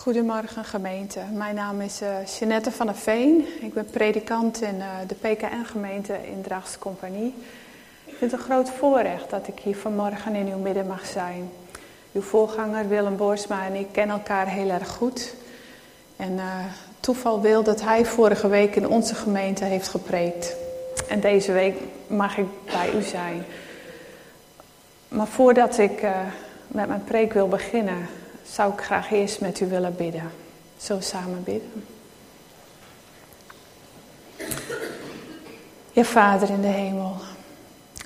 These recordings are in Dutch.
Goedemorgen gemeente. Mijn naam is uh, van der Veen. Ik ben predikant in uh, de PKN-gemeente in Draagse Compagnie. Ik vind het een groot voorrecht dat ik hier vanmorgen in uw midden mag zijn. Uw voorganger Willem Boersma en ik kennen elkaar heel erg goed. En uh, toeval wil dat hij vorige week in onze gemeente heeft gepreekt. En deze week mag ik bij u zijn. Maar voordat ik met mijn preek wil beginnen, zou ik graag eerst met u willen bidden. Zo samen bidden. Ja, Vader in de hemel,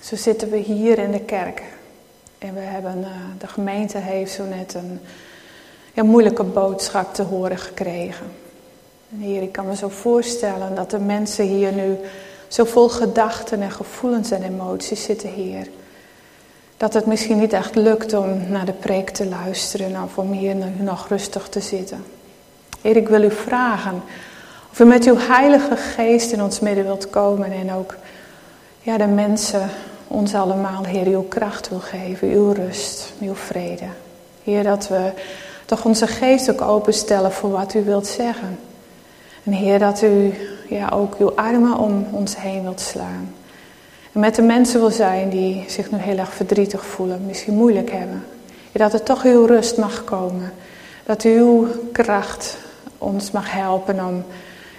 zo zitten we hier in de kerk. En we hebben, uh, de gemeente heeft zo net een moeilijke boodschap te horen gekregen. En Heer, ik kan me zo voorstellen dat de mensen hier nu zo vol gedachten en gevoelens en emoties zitten, Heer dat het misschien niet echt lukt om naar de preek te luisteren of om hier nog rustig te zitten. Heer, ik wil u vragen of u met uw heilige geest in ons midden wilt komen en ook ja, de mensen, ons allemaal, Heer, uw kracht wil geven, uw rust, uw vrede. Heer, dat we toch onze geest ook openstellen voor wat u wilt zeggen. En Heer, dat u ja, ook uw armen om ons heen wilt slaan. En met de mensen wil zijn die zich nu heel erg verdrietig voelen, misschien moeilijk hebben. Dat er toch uw rust mag komen. Dat uw kracht ons mag helpen om,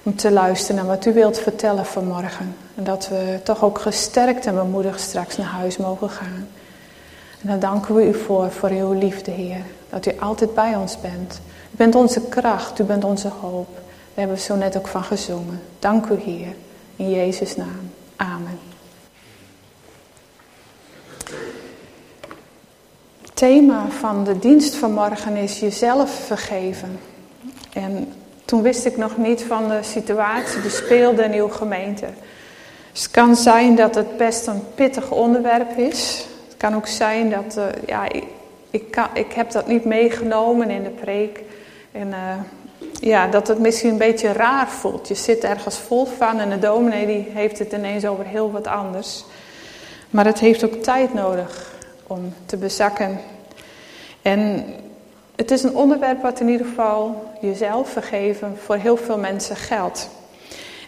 om te luisteren naar wat u wilt vertellen vanmorgen. En dat we toch ook gesterkt en bemoedigd straks naar huis mogen gaan. En dan danken we u voor, voor uw liefde, Heer. Dat u altijd bij ons bent. U bent onze kracht, u bent onze hoop. Daar hebben we zo net ook van gezongen. Dank u, Heer. In Jezus' naam. Amen. Thema van de dienst vanmorgen is jezelf vergeven. En toen wist ik nog niet van de situatie die speelde in uw gemeente. Dus het kan zijn dat het best een pittig onderwerp is. Het kan ook zijn dat, uh, ja, ik, ik, kan, ik heb dat niet meegenomen in de preek. En uh, ja, dat het misschien een beetje raar voelt. Je zit ergens vol van en de dominee die heeft het ineens over heel wat anders. Maar het heeft ook tijd nodig om te bezakken. En het is een onderwerp wat in ieder geval jezelf vergeven voor heel veel mensen geldt.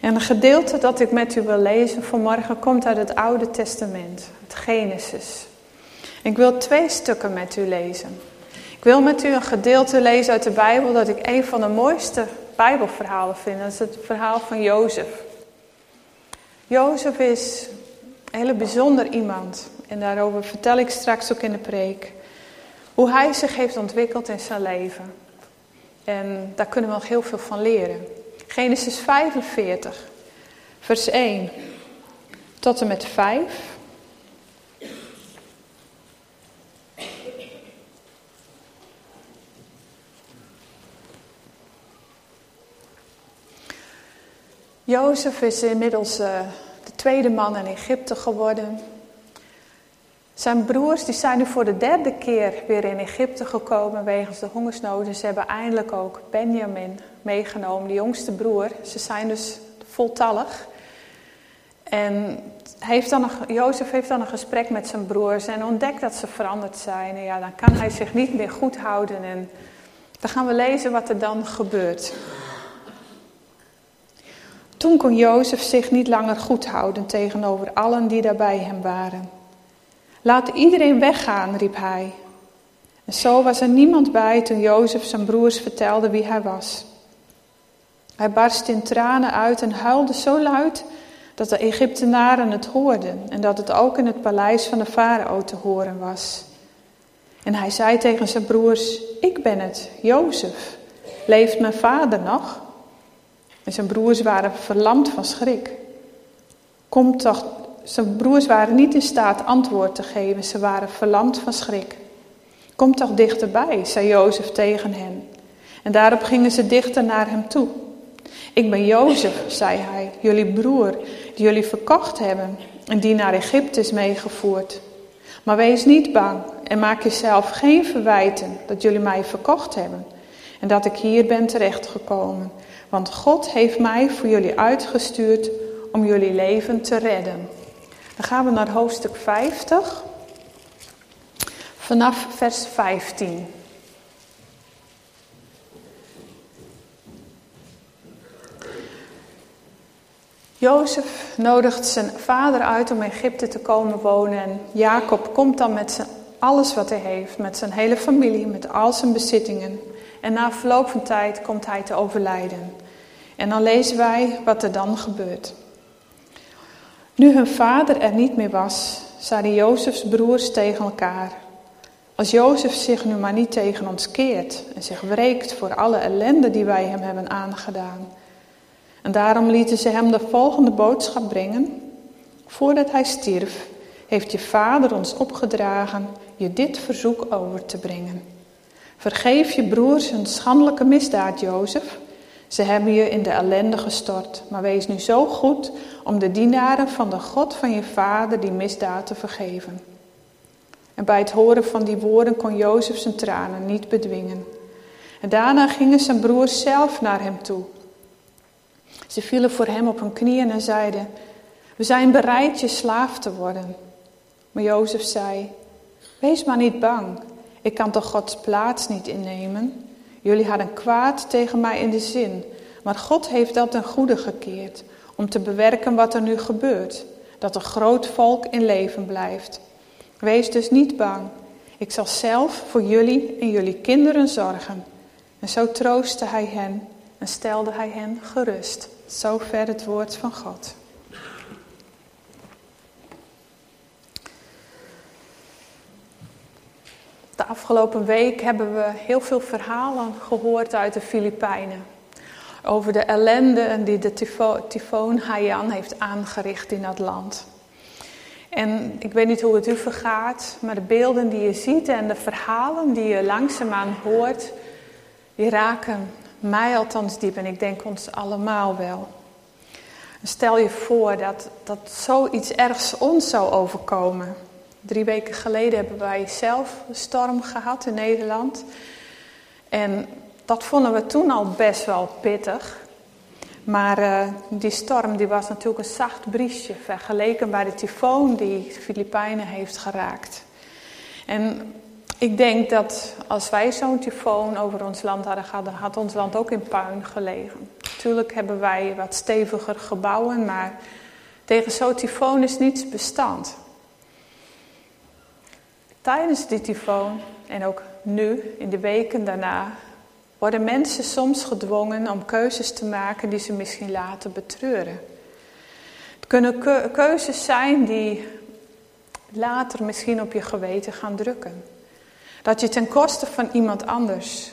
En een gedeelte dat ik met u wil lezen vanmorgen komt uit het Oude Testament, het Genesis. Ik wil twee stukken met u lezen. Ik wil met u een gedeelte lezen uit de Bijbel dat ik een van de mooiste Bijbelverhalen vind. Dat is het verhaal van Jozef. Jozef is een hele bijzonder iemand. En daarover vertel ik straks ook in de preek. Hoe hij zich heeft ontwikkeld in zijn leven. En daar kunnen we nog heel veel van leren. Genesis 45, vers 1 tot en met 5. Jozef is inmiddels uh, de tweede man in Egypte geworden. Zijn broers die zijn nu voor de derde keer weer in Egypte gekomen wegens de hongersnood. ze hebben eindelijk ook Benjamin meegenomen, de jongste broer. Ze zijn dus voltallig. En heeft dan een, Jozef heeft dan een gesprek met zijn broers en ontdekt dat ze veranderd zijn. En ja, dan kan hij zich niet meer goed houden. En dan gaan we lezen wat er dan gebeurt. Toen kon Jozef zich niet langer goed houden tegenover allen die daar bij hem waren. Laat iedereen weggaan, riep hij. En zo was er niemand bij toen Jozef zijn broers vertelde wie hij was. Hij barstte in tranen uit en huilde zo luid dat de Egyptenaren het hoorden en dat het ook in het paleis van de farao te horen was. En hij zei tegen zijn broers, ik ben het, Jozef. Leeft mijn vader nog? En zijn broers waren verlamd van schrik. Kom toch zijn broers waren niet in staat antwoord te geven, ze waren verlamd van schrik. Kom toch dichterbij, zei Jozef tegen hen. En daarop gingen ze dichter naar hem toe. Ik ben Jozef, zei hij, jullie broer, die jullie verkocht hebben en die naar Egypte is meegevoerd. Maar wees niet bang en maak jezelf geen verwijten dat jullie mij verkocht hebben en dat ik hier ben terechtgekomen. Want God heeft mij voor jullie uitgestuurd om jullie leven te redden. Dan gaan we naar hoofdstuk 50, vanaf vers 15. Jozef nodigt zijn vader uit om in Egypte te komen wonen en Jacob komt dan met alles wat hij heeft, met zijn hele familie, met al zijn bezittingen. En na verloop van tijd komt hij te overlijden. En dan lezen wij wat er dan gebeurt. Nu hun vader er niet meer was, zeiden Jozefs broers tegen elkaar. Als Jozef zich nu maar niet tegen ons keert en zich wreekt voor alle ellende die wij hem hebben aangedaan. En daarom lieten ze hem de volgende boodschap brengen. Voordat hij stierf, heeft je vader ons opgedragen je dit verzoek over te brengen. Vergeef je broers hun schandelijke misdaad, Jozef. Ze hebben je in de ellende gestort, maar wees nu zo goed om de dienaren van de God van je vader die misdaad te vergeven. En bij het horen van die woorden kon Jozef zijn tranen niet bedwingen. En daarna gingen zijn broers zelf naar hem toe. Ze vielen voor hem op hun knieën en zeiden: We zijn bereid je slaaf te worden. Maar Jozef zei: Wees maar niet bang. Ik kan toch Gods plaats niet innemen? Jullie hadden kwaad tegen mij in de zin, maar God heeft dat ten goede gekeerd om te bewerken wat er nu gebeurt, dat een groot volk in leven blijft. Wees dus niet bang. Ik zal zelf voor jullie en jullie kinderen zorgen. En zo troostte hij hen en stelde hij hen gerust. Zover het woord van God. De afgelopen week hebben we heel veel verhalen gehoord uit de Filipijnen. Over de ellende die de tyfoon Haiyan heeft aangericht in dat land. En ik weet niet hoe het u vergaat, maar de beelden die je ziet en de verhalen die je langzaamaan hoort, die raken mij althans diep en ik denk ons allemaal wel. Stel je voor dat, dat zoiets ergs ons zou overkomen. Drie weken geleden hebben wij zelf een storm gehad in Nederland. En dat vonden we toen al best wel pittig. Maar uh, die storm die was natuurlijk een zacht briesje vergeleken bij de tyfoon die de Filipijnen heeft geraakt. En ik denk dat als wij zo'n tyfoon over ons land hadden gehad, had ons land ook in puin gelegen. Natuurlijk hebben wij wat steviger gebouwen, maar tegen zo'n tyfoon is niets bestand. Tijdens die tyfoon en ook nu, in de weken daarna, worden mensen soms gedwongen om keuzes te maken die ze misschien later betreuren. Het kunnen keuzes zijn die later misschien op je geweten gaan drukken. Dat je ten koste van iemand anders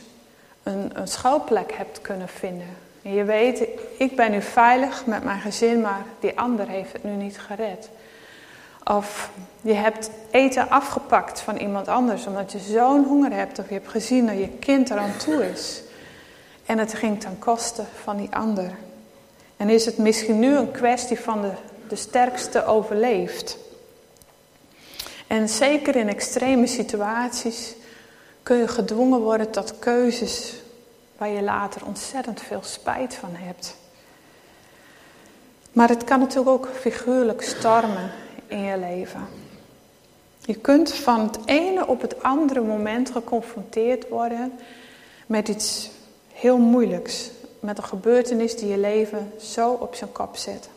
een, een schuilplek hebt kunnen vinden. En je weet, ik ben nu veilig met mijn gezin, maar die ander heeft het nu niet gered. Of je hebt eten afgepakt van iemand anders omdat je zo'n honger hebt. Of je hebt gezien dat je kind eraan toe is. En het ging ten koste van die ander. En is het misschien nu een kwestie van de, de sterkste overleeft. En zeker in extreme situaties kun je gedwongen worden tot keuzes waar je later ontzettend veel spijt van hebt. Maar het kan natuurlijk ook figuurlijk stormen in je leven. Je kunt van het ene op het andere moment geconfronteerd worden met iets heel moeilijks. Met een gebeurtenis die je leven zo op zijn kop zet.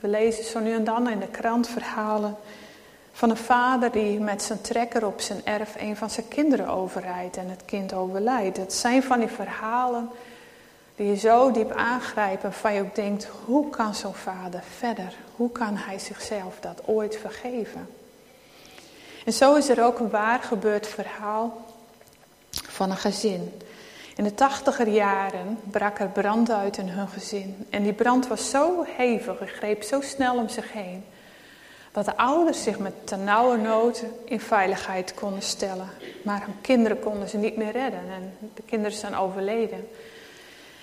We lezen zo nu en dan in de krant verhalen van een vader die met zijn trekker op zijn erf een van zijn kinderen overrijdt en het kind overlijdt. Het zijn van die verhalen die je zo diep aangrijpen, van je ook denkt, hoe kan zo'n vader verder? Hoe kan hij zichzelf dat ooit vergeven? En zo is er ook een waar gebeurd verhaal van een gezin. In de tachtiger jaren brak er brand uit in hun gezin. En die brand was zo hevig, en greep zo snel om zich heen, dat de ouders zich met nood in veiligheid konden stellen. Maar hun kinderen konden ze niet meer redden en de kinderen zijn overleden.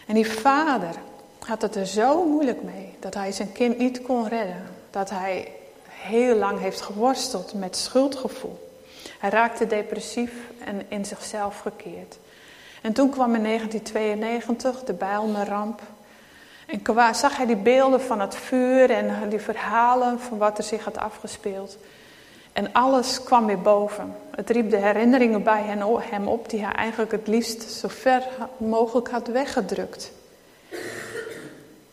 En die vader had het er zo moeilijk mee dat hij zijn kind niet kon redden. Dat hij heel lang heeft geworsteld met schuldgevoel. Hij raakte depressief en in zichzelf gekeerd. En toen kwam in 1992 de Bijlmerramp. En zag hij die beelden van het vuur en die verhalen van wat er zich had afgespeeld. En alles kwam weer boven. Het riep de herinneringen bij hem op die hij eigenlijk het liefst zo ver mogelijk had weggedrukt.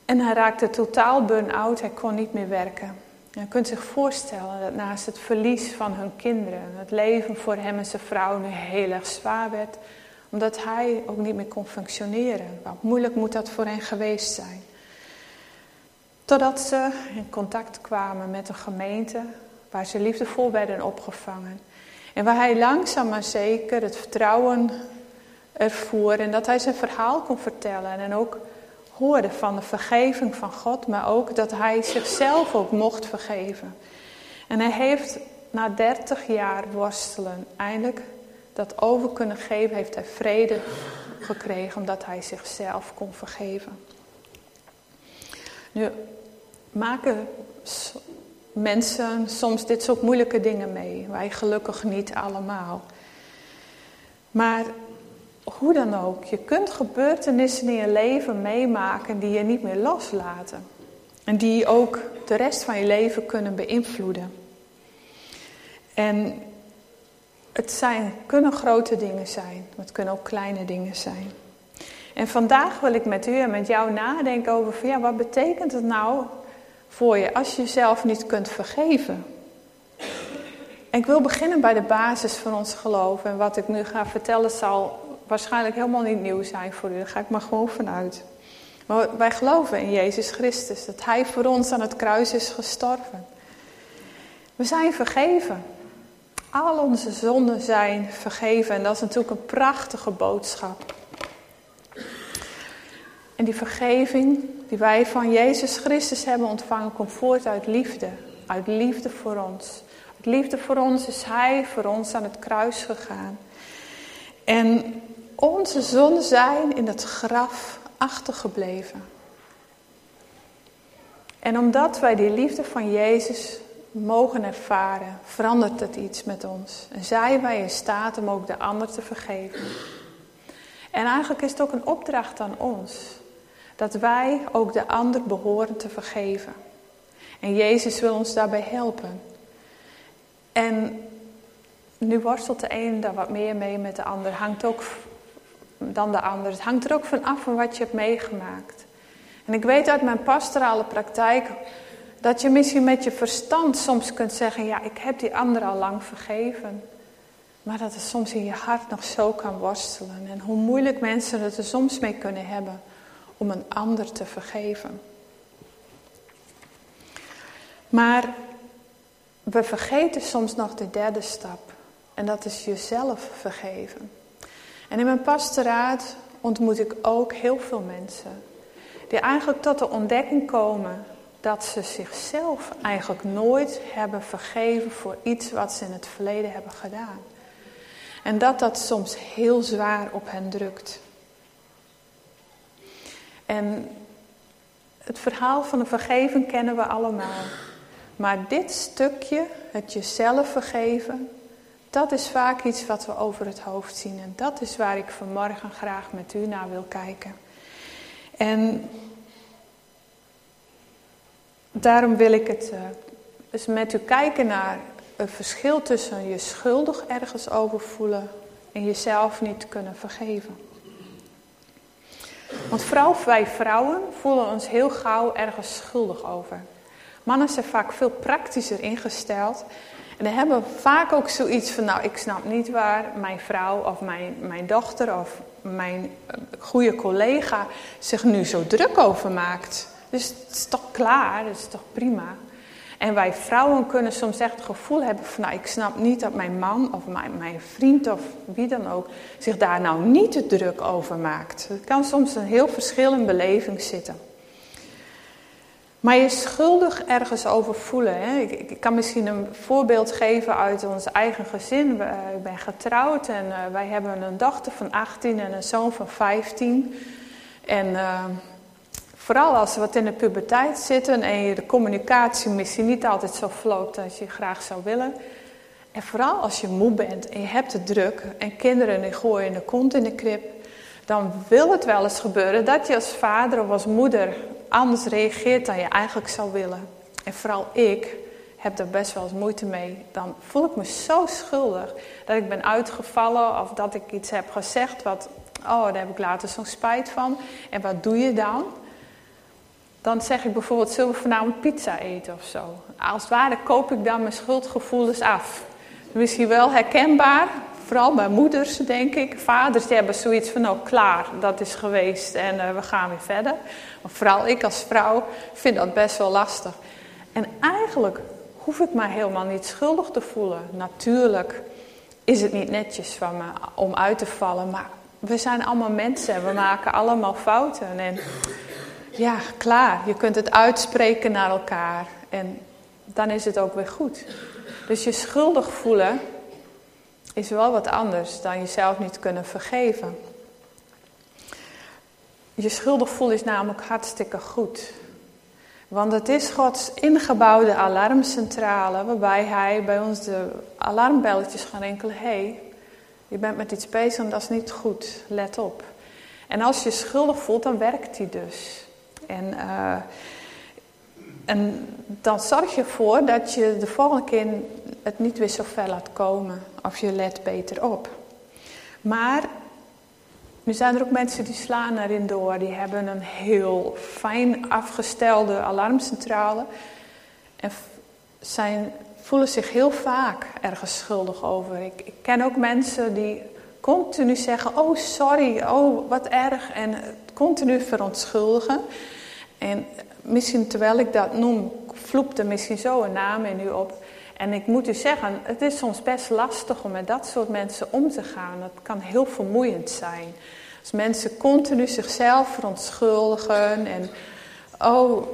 En hij raakte totaal burn-out, hij kon niet meer werken. Je kunt zich voorstellen dat naast het verlies van hun kinderen, het leven voor hem en zijn vrouw nu heel erg zwaar werd, omdat hij ook niet meer kon functioneren. Wat moeilijk moet dat voor hen geweest zijn. Totdat ze in contact kwamen met een gemeente waar ze liefdevol werden opgevangen. En waar hij langzaam maar zeker het vertrouwen ervoer en dat hij zijn verhaal kon vertellen. En ook hoorde van de vergeving van God, maar ook dat hij zichzelf ook mocht vergeven. En hij heeft na 30 jaar worstelen eindelijk dat over kunnen geven, heeft hij vrede gekregen omdat hij zichzelf kon vergeven. Nu maken mensen soms dit soort moeilijke dingen mee. Wij gelukkig niet allemaal. Maar hoe dan ook, je kunt gebeurtenissen in je leven meemaken die je niet meer loslaten. En die ook de rest van je leven kunnen beïnvloeden. En het zijn, kunnen grote dingen zijn, maar het kunnen ook kleine dingen zijn. En vandaag wil ik met u en met jou nadenken over ja, wat betekent het nou voor je als je jezelf niet kunt vergeven? En ik wil beginnen bij de basis van ons geloof. En wat ik nu ga vertellen zal waarschijnlijk helemaal niet nieuw zijn voor u. Daar ga ik maar gewoon vanuit. Maar wij geloven in Jezus Christus, dat Hij voor ons aan het kruis is gestorven. We zijn vergeven. Al onze zonden zijn vergeven en dat is natuurlijk een prachtige boodschap. En die vergeving die wij van Jezus Christus hebben ontvangen, komt voort uit liefde. Uit liefde voor ons. Uit liefde voor ons is Hij voor ons aan het kruis gegaan. En onze zonden zijn in het graf achtergebleven. En omdat wij die liefde van Jezus mogen ervaren, verandert het iets met ons. En zijn wij in staat om ook de ander te vergeven. En eigenlijk is het ook een opdracht aan ons. Dat wij ook de ander behoren te vergeven. En Jezus wil ons daarbij helpen. En nu worstelt de een daar wat meer mee met de ander. Hangt ook dan de ander. Het hangt er ook van af van wat je hebt meegemaakt. En ik weet uit mijn pastorale praktijk dat je misschien met je verstand soms kunt zeggen: Ja, ik heb die ander al lang vergeven. Maar dat het soms in je hart nog zo kan worstelen. En hoe moeilijk mensen het er soms mee kunnen hebben om een ander te vergeven. Maar we vergeten soms nog de derde stap. En dat is jezelf vergeven. En in mijn pastoraat ontmoet ik ook heel veel mensen. Die eigenlijk tot de ontdekking komen dat ze zichzelf eigenlijk nooit hebben vergeven voor iets wat ze in het verleden hebben gedaan. En dat dat soms heel zwaar op hen drukt. En het verhaal van de vergeving kennen we allemaal. Maar dit stukje, het jezelf vergeven, dat is vaak iets wat we over het hoofd zien. En dat is waar ik vanmorgen graag met u naar wil kijken. En daarom wil ik het dus met u kijken naar het verschil tussen je schuldig ergens over voelen en jezelf niet kunnen vergeven. Want vooral wij vrouwen voelen ons heel gauw ergens schuldig over. Mannen zijn vaak veel praktischer ingesteld en dan hebben vaak ook zoiets van, nou ik snap niet waar mijn vrouw of mijn, mijn dochter of mijn eh, goede collega zich nu zo druk over maakt. Dus het is toch klaar, dat is toch prima. En wij vrouwen kunnen soms echt het gevoel hebben van, nou ik snap niet dat mijn man of mijn, mijn vriend of wie dan ook zich daar nou niet te druk over maakt. Het kan soms een heel verschil in beleving zitten. Maar je schuldig ergens over voelen. Hè? Ik, kan misschien een voorbeeld geven uit ons eigen gezin. Eh, ik ben getrouwd en uh, wij hebben een dochter van 18 en een zoon van 15. En uh, vooral als we wat in de puberteit zitten en je de communicatie misschien niet altijd zo vloopt als je graag zou willen. En vooral als je moe bent en je hebt het druk en kinderen die gooien de kont in de krib. Dan wil het wel eens gebeuren dat je als vader of als moeder anders reageert dan je eigenlijk zou willen. En vooral ik heb er best wel eens moeite mee. Dan voel ik me zo schuldig dat ik ben uitgevallen of dat ik iets heb gezegd wat, oh, daar heb ik later zo'n spijt van. En wat doe je dan? Dan zeg ik bijvoorbeeld, zullen we vanavond pizza eten of zo? Als het ware koop ik dan mijn schuldgevoelens af. Misschien wel herkenbaar, vooral bij moeders denk ik. Vaders die hebben zoiets van, nou klaar, dat is geweest en uh, we gaan weer verder. Maar vooral ik als vrouw vind dat best wel lastig. En eigenlijk hoef ik mij helemaal niet schuldig te voelen. Natuurlijk is het niet netjes van me om uit te vallen, maar we zijn allemaal mensen en we maken allemaal fouten. En ja, klaar, je kunt het uitspreken naar elkaar en dan is het ook weer goed. Dus je schuldig voelen is wel wat anders dan jezelf niet kunnen vergeven. Je schuldig voelen is namelijk hartstikke goed. Want het is Gods ingebouwde alarmcentrale waarbij hij bij ons de alarmbelletjes gaat rinkelen. Hé, hey, je bent met iets bezig en dat is niet goed, let op. En als je schuldig voelt, dan werkt die dus. En, uh, en dan zorg je ervoor dat je de volgende keer het niet weer zo ver laat komen. Of je let beter op. Maar nu zijn er ook mensen die slaan erin door. Die hebben een heel fijn afgestelde alarmcentrale. En zijn, voelen zich heel vaak ergens schuldig over. Ik, ik ken ook mensen die continu zeggen: Oh, sorry, oh, wat erg. En continu verontschuldigen. En misschien terwijl ik dat noem, vloept er misschien zo een naam in u op. En ik moet u zeggen, het is soms best lastig om met dat soort mensen om te gaan. Dat kan heel vermoeiend zijn. Als mensen continu zichzelf verontschuldigen en oh,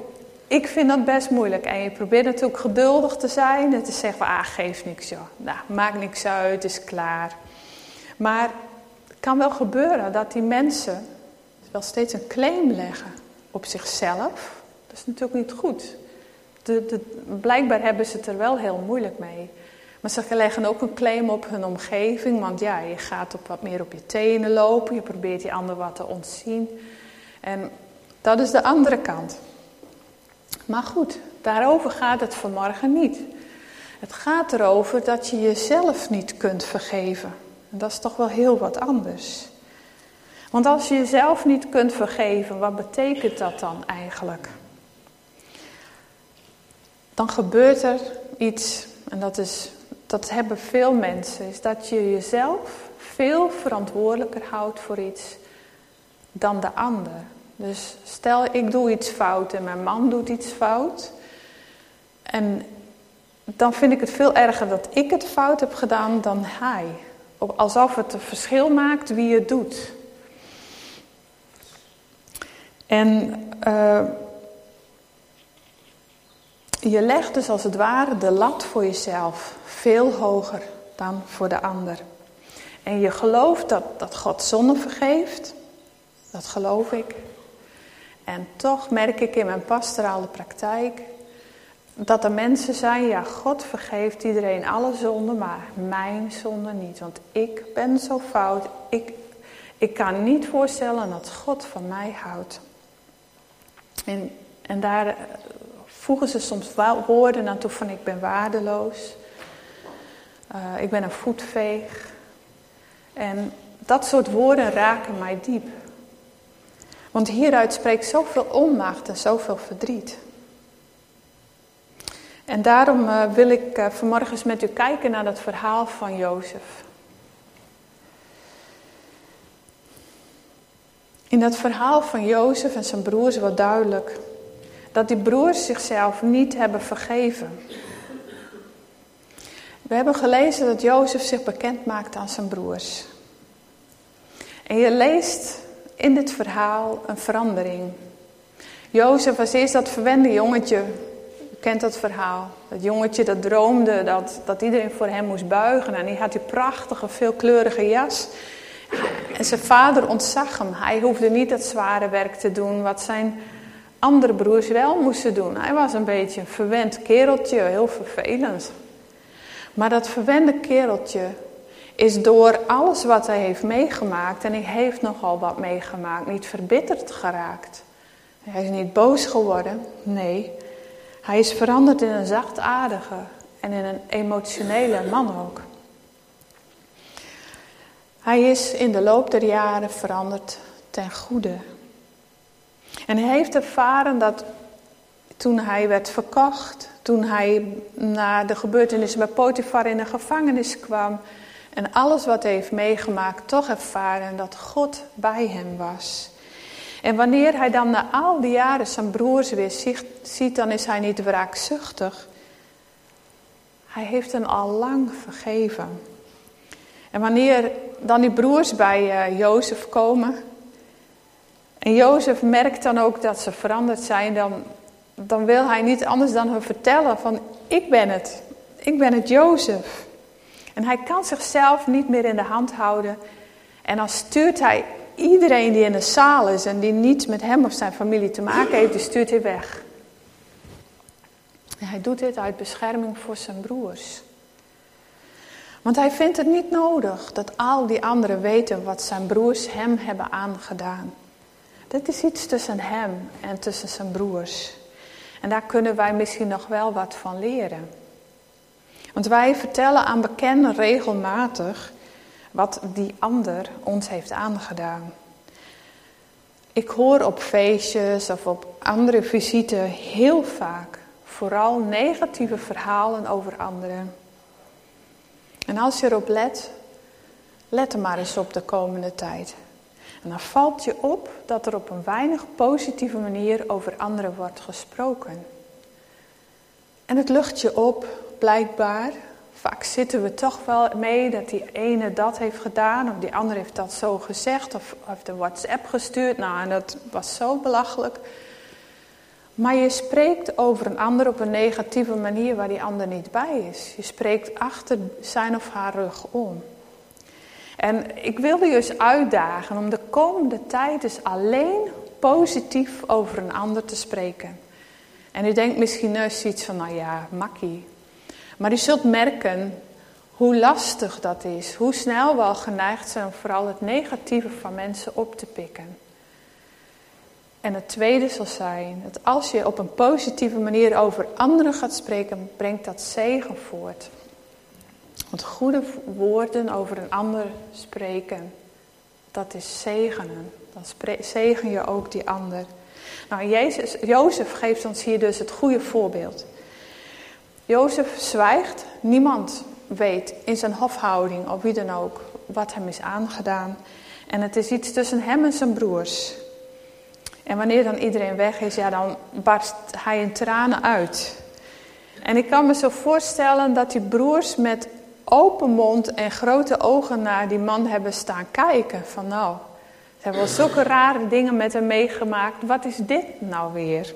ik vind dat best moeilijk. En je probeert natuurlijk geduldig te zijn en te zeggen, ah, geef niks joh. Nou, maakt niks uit, is klaar. Maar het kan wel gebeuren dat die mensen wel steeds een claim leggen op zichzelf. Dat is natuurlijk niet goed de, blijkbaar hebben ze het er wel heel moeilijk mee. Maar ze leggen ook een claim op hun omgeving, want ja, je gaat op wat meer op je tenen lopen, je probeert die ander wat te ontzien. En dat is de andere kant. Maar goed, daarover gaat het vanmorgen niet. Het gaat erover dat je jezelf niet kunt vergeven. En dat is toch wel heel wat anders. Want als je jezelf niet kunt vergeven, wat betekent dat dan eigenlijk? dan gebeurt er iets, en dat, is, dat hebben veel mensen, is dat je jezelf veel verantwoordelijker houdt voor iets dan de ander. Dus stel ik doe iets fout en mijn man doet iets fout. En dan vind ik het veel erger dat ik het fout heb gedaan dan hij. Alsof het een verschil maakt wie het doet. En uh, je legt dus als het ware de lat voor jezelf veel hoger dan voor de ander. En je gelooft dat, dat God zonde vergeeft. Dat geloof ik. En toch merk ik in mijn pastorale praktijk dat er mensen zijn, ja, God vergeeft iedereen alle zonden, maar mijn zonde niet. Want ik ben zo fout. Ik, ik kan niet voorstellen dat God van mij houdt. En, en daar voegen ze soms woorden aan toe van ik ben waardeloos. Uh, ik ben een voetveeg. En dat soort woorden raken mij diep. Want hieruit spreekt zoveel onmacht en zoveel verdriet. En daarom uh, wil ik uh, vanmorgen eens met u kijken naar het verhaal van Jozef. In dat verhaal van Jozef en zijn broers wordt duidelijk dat die broers zichzelf niet hebben vergeven. We hebben gelezen dat Jozef zich bekend maakte aan zijn broers. En je leest in dit verhaal een verandering. Jozef was eerst dat verwende jongetje. Kent dat verhaal. Dat jongetje dat droomde dat, dat iedereen voor hem moest buigen. En hij had die prachtige, veelkleurige jas. En zijn vader ontzag hem. Hij hoefde niet dat zware werk te doen wat zijn andere broers wel moesten doen. Hij was een beetje een verwend kereltje, heel vervelend. Maar dat verwende kereltje is door alles wat hij heeft meegemaakt, en hij heeft nogal wat meegemaakt, niet verbitterd geraakt. Hij is niet boos geworden, nee. Hij is veranderd in een zachtaardige en in een emotionele man ook. Hij is in de loop der jaren veranderd ten goede. En hij heeft ervaren dat toen hij werd verkocht, toen hij na de gebeurtenissen bij Potifar in de gevangenis kwam en alles wat hij heeft meegemaakt, toch ervaren dat God bij hem was. En wanneer hij dan na al die jaren zijn broers weer ziet, dan is hij niet wraakzuchtig. Hij heeft hen al lang vergeven. En wanneer dan die broers bij uh, Jozef komen. En Jozef merkt dan ook dat ze veranderd zijn. Dan, dan wil hij niet anders dan hun vertellen van ik ben het. Ik ben het Jozef. En hij kan zichzelf niet meer in de hand houden. En dan stuurt hij iedereen die in de zaal is en die niets met hem of zijn familie te maken heeft, die stuurt hij weg. En hij doet dit uit bescherming voor zijn broers. Want hij vindt het niet nodig dat al die anderen weten wat zijn broers hem hebben aangedaan. Dat is iets tussen hem en tussen zijn broers. En daar kunnen wij misschien nog wel wat van leren. Want wij vertellen aan bekenden regelmatig wat die ander ons heeft aangedaan. Ik hoor op feestjes of op andere visite heel vaak vooral negatieve verhalen over anderen. En als je erop let, let er maar eens op de komende tijd. En dan valt je op dat er op een weinig positieve manier over anderen wordt gesproken. En het lucht je op, blijkbaar. Vaak zitten we toch wel mee dat die ene dat heeft gedaan, of die andere heeft dat zo gezegd, of heeft een WhatsApp gestuurd. Nou, en dat was zo belachelijk. Maar je spreekt over een ander op een negatieve manier waar die ander niet bij is. Je spreekt achter zijn of haar rug om. En ik wil je eens uitdagen om de komende tijd eens alleen positief over een ander te spreken. En u denkt misschien nou iets van, nou ja, makkie. Maar u zult merken hoe lastig dat is. Hoe snel we al geneigd zijn om vooral het negatieve van mensen op te pikken. En het tweede zal zijn dat als je op een positieve manier over anderen gaat spreken, brengt dat zegen voort. Want goede woorden over een ander spreken, dat is zegenen. Dan zegen je ook die ander. Nou, Jezus, Jozef geeft ons hier dus het goede voorbeeld. Jozef zwijgt, niemand weet in zijn hofhouding of wie dan ook wat hem is aangedaan. En het is iets tussen hem en zijn broers. En wanneer dan iedereen weg is, ja, dan barst hij in tranen uit. En ik kan me zo voorstellen dat die broers met open mond en grote ogen naar die man hebben staan kijken. Van nou, ze hebben wel zulke rare dingen met hem meegemaakt. Wat is dit nou weer?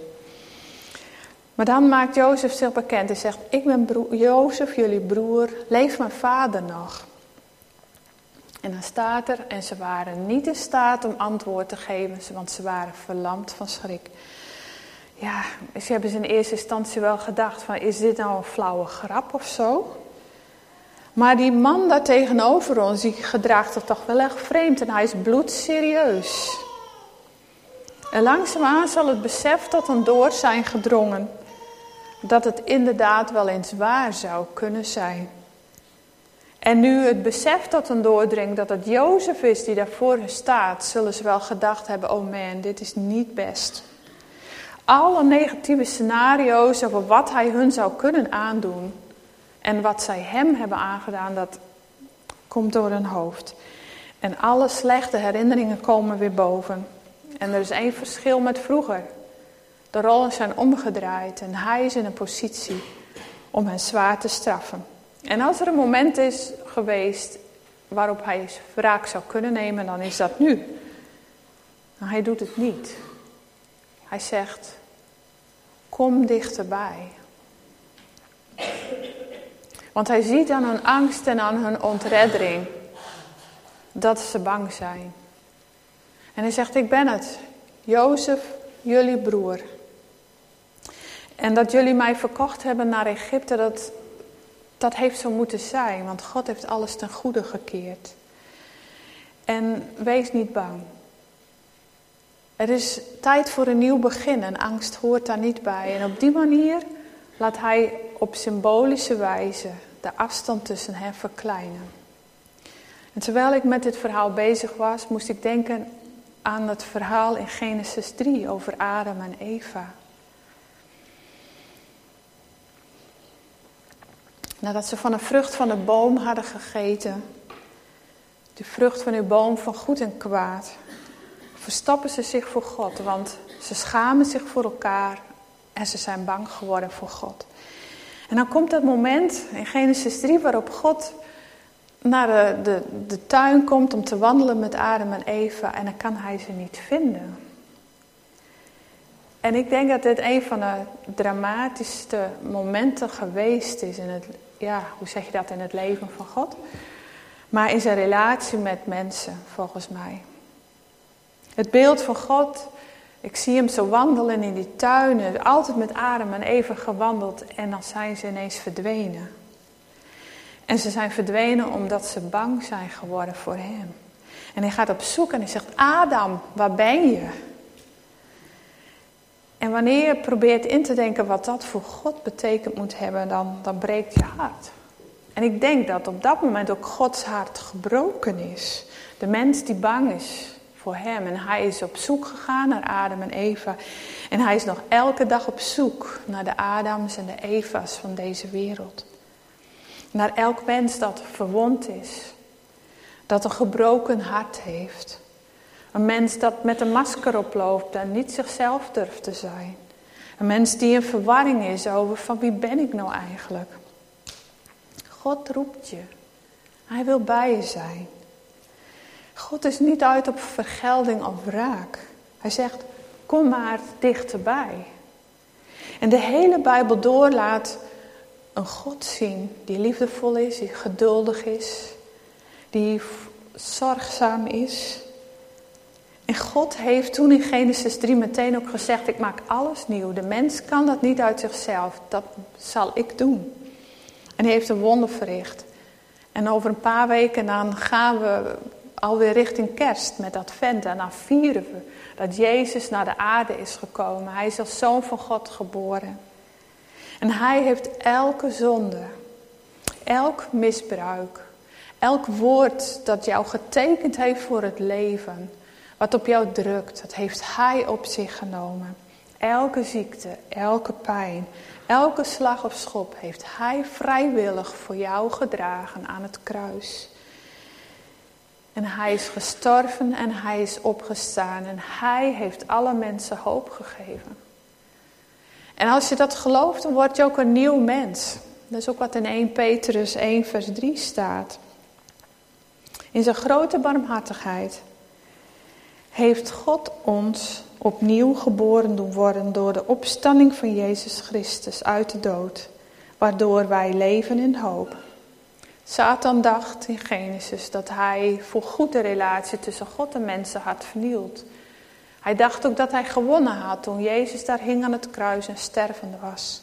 Maar dan maakt Jozef zich bekend. Hij zegt, ik ben broer, Jozef, jullie broer. Leeft mijn vader nog? En dan staat er, en ze waren niet in staat om antwoord te geven, want ze waren verlamd van schrik. Ja, ze hebben ze in eerste instantie wel gedacht van, is dit nou een flauwe grap of zo? Maar die man daar tegenover ons, die gedraagt zich toch wel echt vreemd en hij is bloedserieus. En langzaamaan zal het besef tot hem door zijn gedrongen dat het inderdaad wel eens waar zou kunnen zijn. En nu het besef tot hen doordringt dat het Jozef is die daar voor hen staat, zullen ze wel gedacht hebben: oh man, dit is niet best. Alle negatieve scenario's over wat hij hun zou kunnen aandoen en wat zij hem hebben aangedaan, dat komt door hun hoofd. En alle slechte herinneringen komen weer boven. En er is één verschil met vroeger. De rollen zijn omgedraaid en hij is in een positie om hen zwaar te straffen. En als er een moment is geweest waarop hij wraak zou kunnen nemen, dan is dat nu. Maar hij doet het niet. Hij zegt: Kom dichterbij. Want hij ziet aan hun angst en aan hun ontreddering dat ze bang zijn. En hij zegt: Ik ben het, Jozef, jullie broer. En dat jullie mij verkocht hebben naar Egypte, dat, dat heeft zo moeten zijn, want God heeft alles ten goede gekeerd. En wees niet bang. Er is tijd voor een nieuw begin en angst hoort daar niet bij. En op die manier laat hij op symbolische wijze de afstand tussen hen verkleinen. En terwijl ik met dit verhaal bezig was, moest ik denken aan het verhaal in Genesis 3 over Adam en Eva. Nadat ze van een vrucht van de boom hadden gegeten, de vrucht van uw boom van goed en kwaad, verstappen ze zich voor God, want ze schamen zich voor elkaar en ze zijn bang geworden voor God. En dan komt dat moment in Genesis 3 waarop God naar de, de, de tuin komt om te wandelen met Adam en Eva en dan kan hij ze niet vinden. En ik denk dat dit een van de dramatischste momenten geweest is in het, ja, hoe zeg je dat, in het leven van God. Maar in zijn relatie met mensen, volgens mij. Het beeld van God, ik zie hem zo wandelen in die tuinen, altijd met Adam en Eva gewandeld en dan zijn ze ineens verdwenen. En ze zijn verdwenen omdat ze bang zijn geworden voor hem. En hij gaat op zoek en hij zegt, Adam, waar ben je? En wanneer je probeert in te denken wat dat voor God betekend moet hebben, dan, dan breekt je hart. En ik denk dat op dat moment ook Gods hart gebroken is. De mens die bang is voor hem. En hij is op zoek gegaan naar Adam en Eva. En hij is nog elke dag op zoek naar de Adams en de Eva's van deze wereld. Naar elk mens dat verwond is. Dat een gebroken hart heeft. Een mens dat met een masker oploopt en niet zichzelf durft te zijn. Een mens die in verwarring is over van wie ben ik nou eigenlijk. God roept je. Hij wil bij je zijn. God is niet uit op vergelding of wraak. Hij zegt, kom maar dichterbij. En de hele Bijbel door laat een God zien die liefdevol is, die geduldig is, die zorgzaam is. En God heeft toen in Genesis 3 meteen ook gezegd, ik maak alles nieuw. De mens kan dat niet uit zichzelf, dat zal ik doen. En hij heeft een wonder verricht. En over een paar weken dan gaan we alweer richting kerst met advent. En dan vieren we dat Jezus naar de aarde is gekomen. Hij is als zoon van God geboren. En hij heeft elke zonde, elk misbruik, elk woord dat jou getekend heeft voor het leven, wat op jou drukt, dat heeft hij op zich genomen. Elke ziekte, elke pijn, elke slag of schop heeft hij vrijwillig voor jou gedragen aan het kruis. En hij is gestorven en hij is opgestaan en hij heeft alle mensen hoop gegeven. En als je dat gelooft, dan word je ook een nieuw mens. Dat is ook wat in 1 Petrus 1 vers 3 staat. In zijn grote barmhartigheid heeft God ons opnieuw geboren doen worden door de opstanding van Jezus Christus uit de dood, waardoor wij leven in hoop. Satan dacht in Genesis dat hij voor goed de relatie tussen God en mensen had vernield. Hij dacht ook dat hij gewonnen had toen Jezus daar hing aan het kruis en stervende was.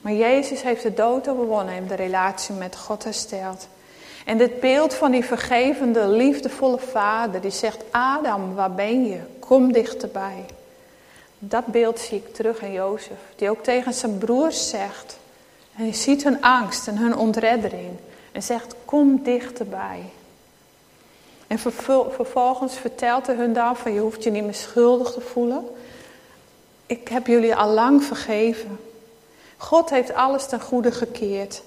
Maar Jezus heeft de dood overwonnen en de relatie met God hersteld. En dit beeld van die vergevende, liefdevolle vader die zegt, Adam, waar ben je? Kom dichterbij. Dat beeld zie ik terug in Jozef, die ook tegen zijn broers zegt. En je ziet hun angst en hun ontreddering. En zegt, kom dichterbij. En vervolgens vertelt hij hun dan van, je hoeft je niet meer schuldig te voelen. Ik heb jullie al lang vergeven. God heeft alles ten goede gekeerd.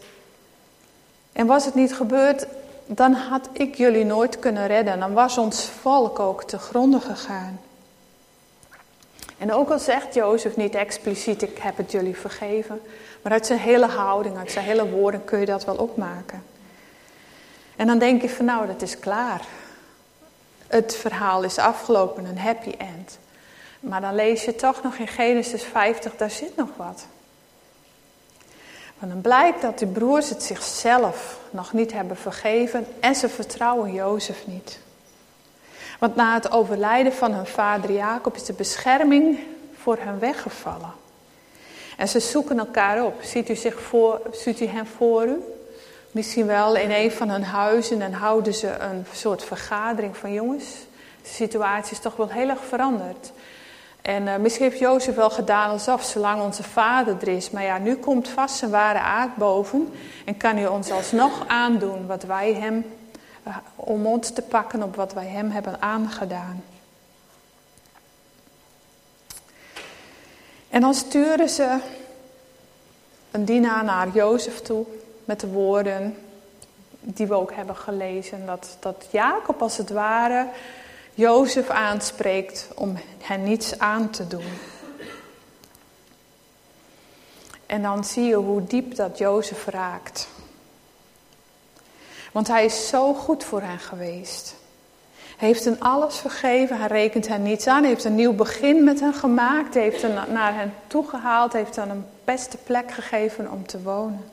En was het niet gebeurd, dan had ik jullie nooit kunnen redden. Dan was ons volk ook te gronden gegaan. En ook al zegt Jozef niet expliciet, ik heb het jullie vergeven. Maar uit zijn hele houding, uit zijn hele woorden kun je dat wel opmaken. En dan denk je van nou, dat is klaar. Het verhaal is afgelopen, een happy end. Maar dan lees je toch nog in Genesis 50, daar zit nog wat. Want dan blijkt dat die broers het zichzelf nog niet hebben vergeven en ze vertrouwen Jozef niet. Want na het overlijden van hun vader Jacob is de bescherming voor hen weggevallen. En ze zoeken elkaar op. Ziet u, zich voor, ziet u hem voor u? Misschien wel in een van hun huizen en houden ze een soort vergadering van jongens. De situatie is toch wel heel erg veranderd. En eh, misschien heeft Jozef wel gedaan alsof, zolang onze vader er is. Maar ja, nu komt vast zijn ware aard boven. En kan hij ons alsnog aandoen wat wij hem, eh, om ons te pakken op wat wij hem hebben aangedaan. En dan sturen ze een dienaar naar Jozef toe met de woorden die we ook hebben gelezen. Dat, dat Jacob als het ware Jozef aanspreekt om hen niets aan te doen. En dan zie je hoe diep dat Jozef raakt. Want hij is zo goed voor hen geweest. Hij heeft hen alles vergeven, hij rekent hen niets aan, hij heeft een nieuw begin met hen gemaakt, hij heeft hen naar hen toegehaald, heeft hen een beste plek gegeven om te wonen.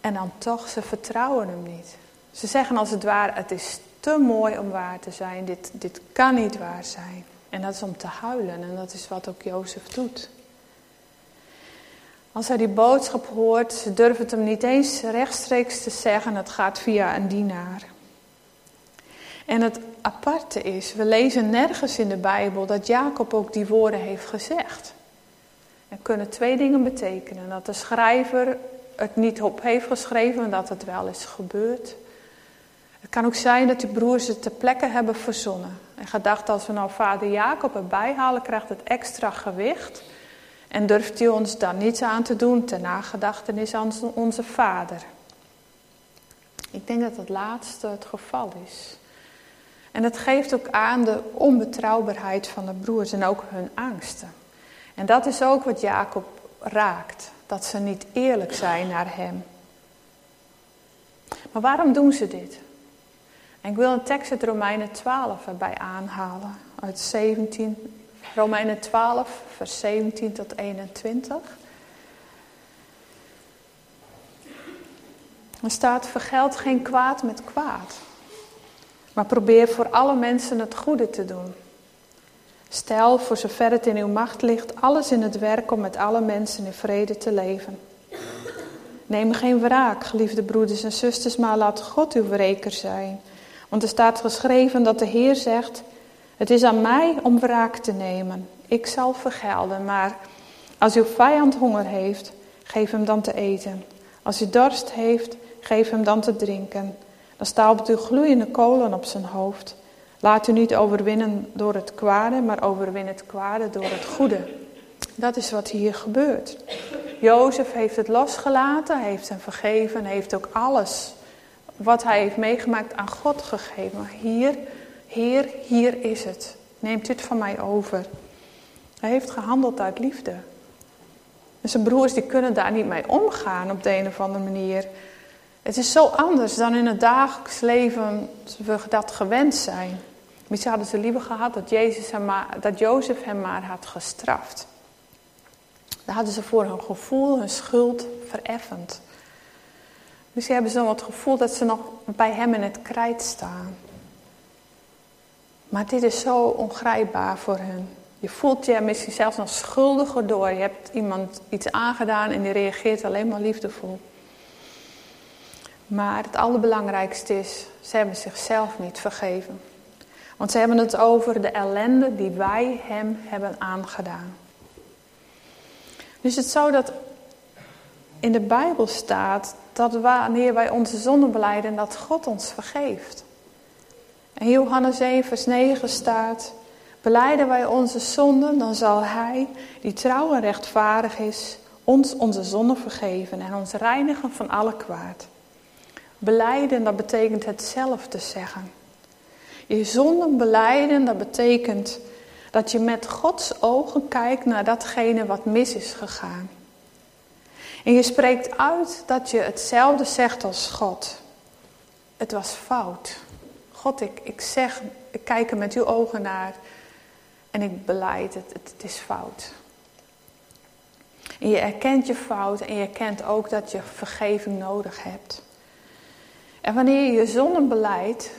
En dan toch, ze vertrouwen hem niet. Ze zeggen als het ware, het is te mooi om waar te zijn, dit, dit kan niet waar zijn. En dat is om te huilen en dat is wat ook Jozef doet. Als hij die boodschap hoort, ze durven het hem niet eens rechtstreeks te zeggen, het gaat via een dienaar. En het aparte is, we lezen nergens in de Bijbel dat Jacob ook die woorden heeft gezegd. Er kunnen twee dingen betekenen. Dat de schrijver het niet op heeft geschreven, dat het wel is gebeurd. Het kan ook zijn dat die broers het ter plekke hebben verzonnen. En gedacht, als we nou vader Jacob erbij halen, krijgt het extra gewicht. En durft hij ons dan niets aan te doen ter nagedachtenis aan onze vader. Ik denk dat het laatste het geval is. En dat geeft ook aan de onbetrouwbaarheid van de broers en ook hun angsten. En dat is ook wat Jacob raakt, dat ze niet eerlijk zijn naar hem. Maar waarom doen ze dit? En ik wil een tekst uit Romeinen 12 erbij aanhalen, uit 17, Romeinen 12, vers 17 tot 21. Er staat: Vergeld geen kwaad met kwaad. Maar probeer voor alle mensen het goede te doen. Stel, voor zover het in uw macht ligt, alles in het werk om met alle mensen in vrede te leven. Neem geen wraak, geliefde broeders en zusters, maar laat God uw wreker zijn. Want er staat geschreven dat de Heer zegt: Het is aan mij om wraak te nemen. Ik zal vergelden, maar als uw vijand honger heeft, geef hem dan te eten. Als hij dorst heeft, geef hem dan te drinken. Dan stapelt u gloeiende kolen op zijn hoofd. Laat u niet overwinnen door het kwade, maar overwin het kwade door het goede. Dat is wat hier gebeurt. Jozef heeft het losgelaten, heeft hem vergeven, heeft ook alles wat hij heeft meegemaakt aan God gegeven. Hier, Heer, hier is het. Neemt dit van mij over. Hij heeft gehandeld uit liefde. Zijn broers die kunnen daar niet mee omgaan op de een of andere manier. Het is zo anders dan in het dagelijks leven we dat gewend zijn. Misschien hadden ze liever gehad dat, Jezus hem maar, dat Jozef hem maar had gestraft. Daar hadden ze voor hun gevoel, hun schuld vereffend. Misschien hebben ze dan het gevoel dat ze nog bij hem in het krijt staan. Maar dit is zo ongrijpbaar voor hen. Je voelt je misschien zelfs nog schuldiger door. Je hebt iemand iets aangedaan en die reageert alleen maar liefdevol. Maar het allerbelangrijkste is, ze hebben zichzelf niet vergeven. Want ze hebben het over de ellende die wij hem hebben aangedaan. Dus het zo dat in de Bijbel staat dat wanneer wij onze zonden beleiden, dat God ons vergeeft. En Johannes 1 vers 9 staat, beleiden wij onze zonden, dan zal Hij, die trouw en rechtvaardig is, ons onze zonden vergeven en ons reinigen van alle kwaad. Beleiden, dat betekent hetzelfde zeggen. Je zonden beleiden, dat betekent dat je met Gods ogen kijkt naar datgene wat mis is gegaan. En je spreekt uit dat je hetzelfde zegt als God. Het was fout. God, ik, ik zeg, ik kijk er met uw ogen naar en ik beleid het, het, het is fout. En je erkent je fout en je erkent ook dat je vergeving nodig hebt. En wanneer je je zonden beleidt,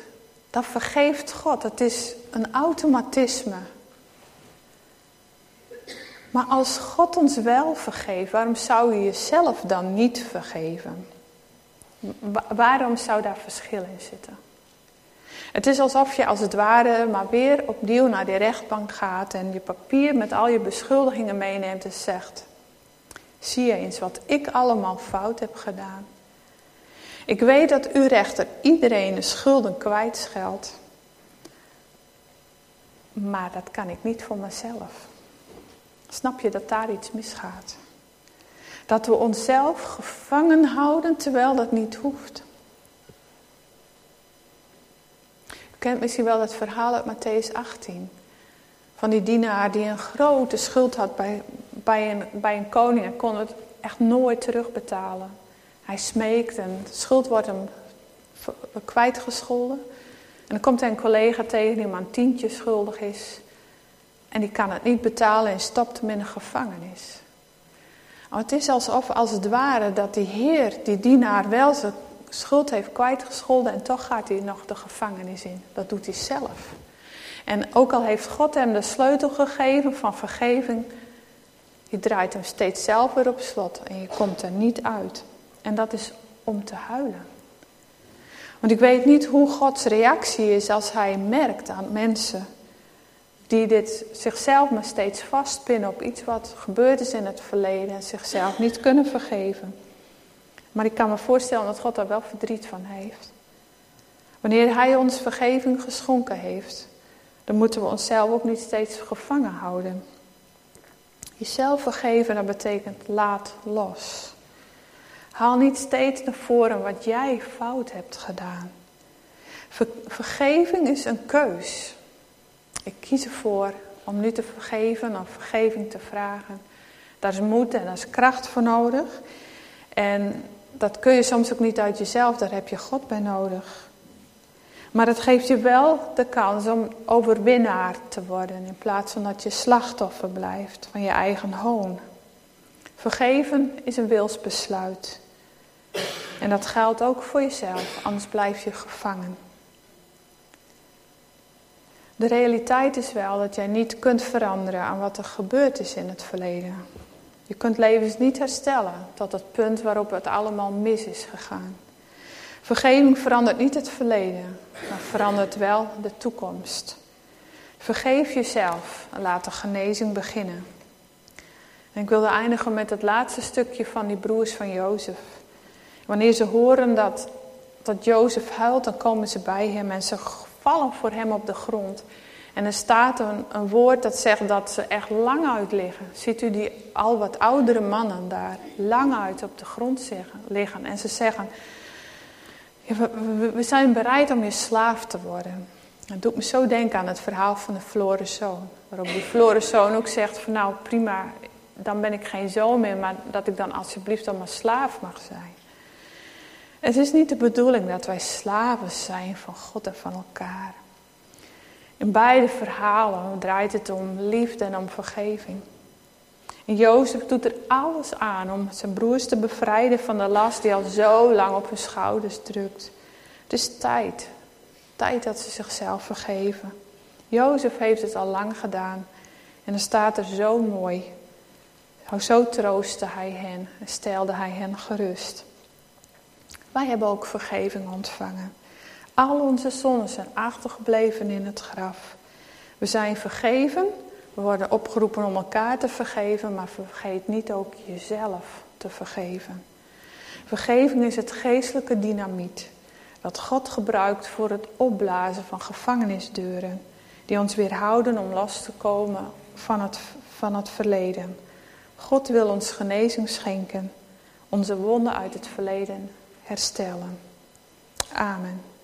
dan vergeeft God. Het is een automatisme. Maar als God ons wel vergeeft, waarom zou je jezelf dan niet vergeven? waarom zou daar verschil in zitten? Het is alsof je als het ware maar weer opnieuw naar die rechtbank gaat en je papier met al je beschuldigingen meeneemt en zegt: Zie eens wat ik allemaal fout heb gedaan. Ik weet dat u rechter iedereen de schulden kwijtscheldt. Maar dat kan ik niet voor mezelf. Snap je dat daar iets misgaat? Dat we onszelf gevangen houden terwijl dat niet hoeft. U kent misschien wel het verhaal uit Matthäus 18. Van die dienaar die een grote schuld had bij, bij, een, bij een koning en kon het echt nooit terugbetalen. Hij smeekt en de schuld wordt hem kwijtgescholden. En dan komt hij een collega tegen die maar een tientje schuldig is. En die kan het niet betalen en stopt hem in een gevangenis. Maar het is alsof als het ware dat die heer, die dienaar, wel zijn schuld heeft kwijtgescholden en toch gaat hij nog de gevangenis in. Dat doet hij zelf. En ook al heeft God hem de sleutel gegeven van vergeving, je draait hem steeds zelf weer op slot en je komt er niet uit. En dat is om te huilen. Want ik weet niet hoe Gods reactie is als hij merkt aan mensen die dit zichzelf maar steeds vastpinnen op iets wat gebeurd is in het verleden en zichzelf niet kunnen vergeven. Maar ik kan me voorstellen dat God daar wel verdriet van heeft. Wanneer Hij ons vergeving geschonken heeft, dan moeten we onszelf ook niet steeds gevangen houden. Jezelf vergeven, dat betekent laat los. Haal niet steeds naar voren wat jij fout hebt gedaan. vergeving is een keus. Ik kies ervoor om nu te vergeven of vergeving te vragen. Daar is moed en daar is kracht voor nodig. En dat kun je soms ook niet uit jezelf, daar heb je God bij nodig. Maar het geeft je wel de kans om overwinnaar te worden in plaats van dat je slachtoffer blijft van je eigen hoon. Vergeven is een wilsbesluit. En dat geldt ook voor jezelf, anders blijf je gevangen. De realiteit is wel dat jij niet kunt veranderen aan wat er gebeurd is in het verleden. Je kunt levens niet herstellen tot het punt waarop het allemaal mis is gegaan. Vergeving verandert niet het verleden, maar verandert wel de toekomst. Vergeef jezelf en laat de genezing beginnen. En ik wilde eindigen met het laatste stukje van die broers van Jozef. Wanneer ze horen dat, dat Jozef huilt, dan komen ze bij hem en ze vallen voor hem op de grond. En er staat een, woord dat zegt dat ze echt lang uit liggen. Ziet u die al wat oudere mannen daar lang uit op de grond liggen. En ze zeggen, we, zijn bereid om je slaaf te worden. Dat doet me zo denken aan het verhaal van de verloren zoon. Waarop die verloren zoon ook zegt van nou prima, dan ben ik geen zoon meer. Maar dat ik dan alsjeblieft dan maar slaaf mag zijn. Het is niet de bedoeling dat wij slaven zijn van God en van elkaar. In beide verhalen draait het om liefde en om vergeving. Jozef doet er alles aan om zijn broers te bevrijden van de last die al zo lang op hun schouders drukt. Het is tijd. Tijd dat ze zichzelf vergeven. Jozef heeft het al lang gedaan. En er staat er zo mooi. Zo troostte hij hen en stelde hij hen gerust. Wij hebben ook vergeving ontvangen. Al onze zonden zijn achtergebleven in het graf. We zijn vergeven. We worden opgeroepen om elkaar te vergeven, maar vergeet niet ook jezelf te vergeven. Vergeving is het geestelijke dynamiet dat God gebruikt voor het opblazen van gevangenisdeuren, die ons weerhouden om los te komen van het, van het verleden. God wil ons genezing schenken, onze wonden uit het verleden herstellen. Amen.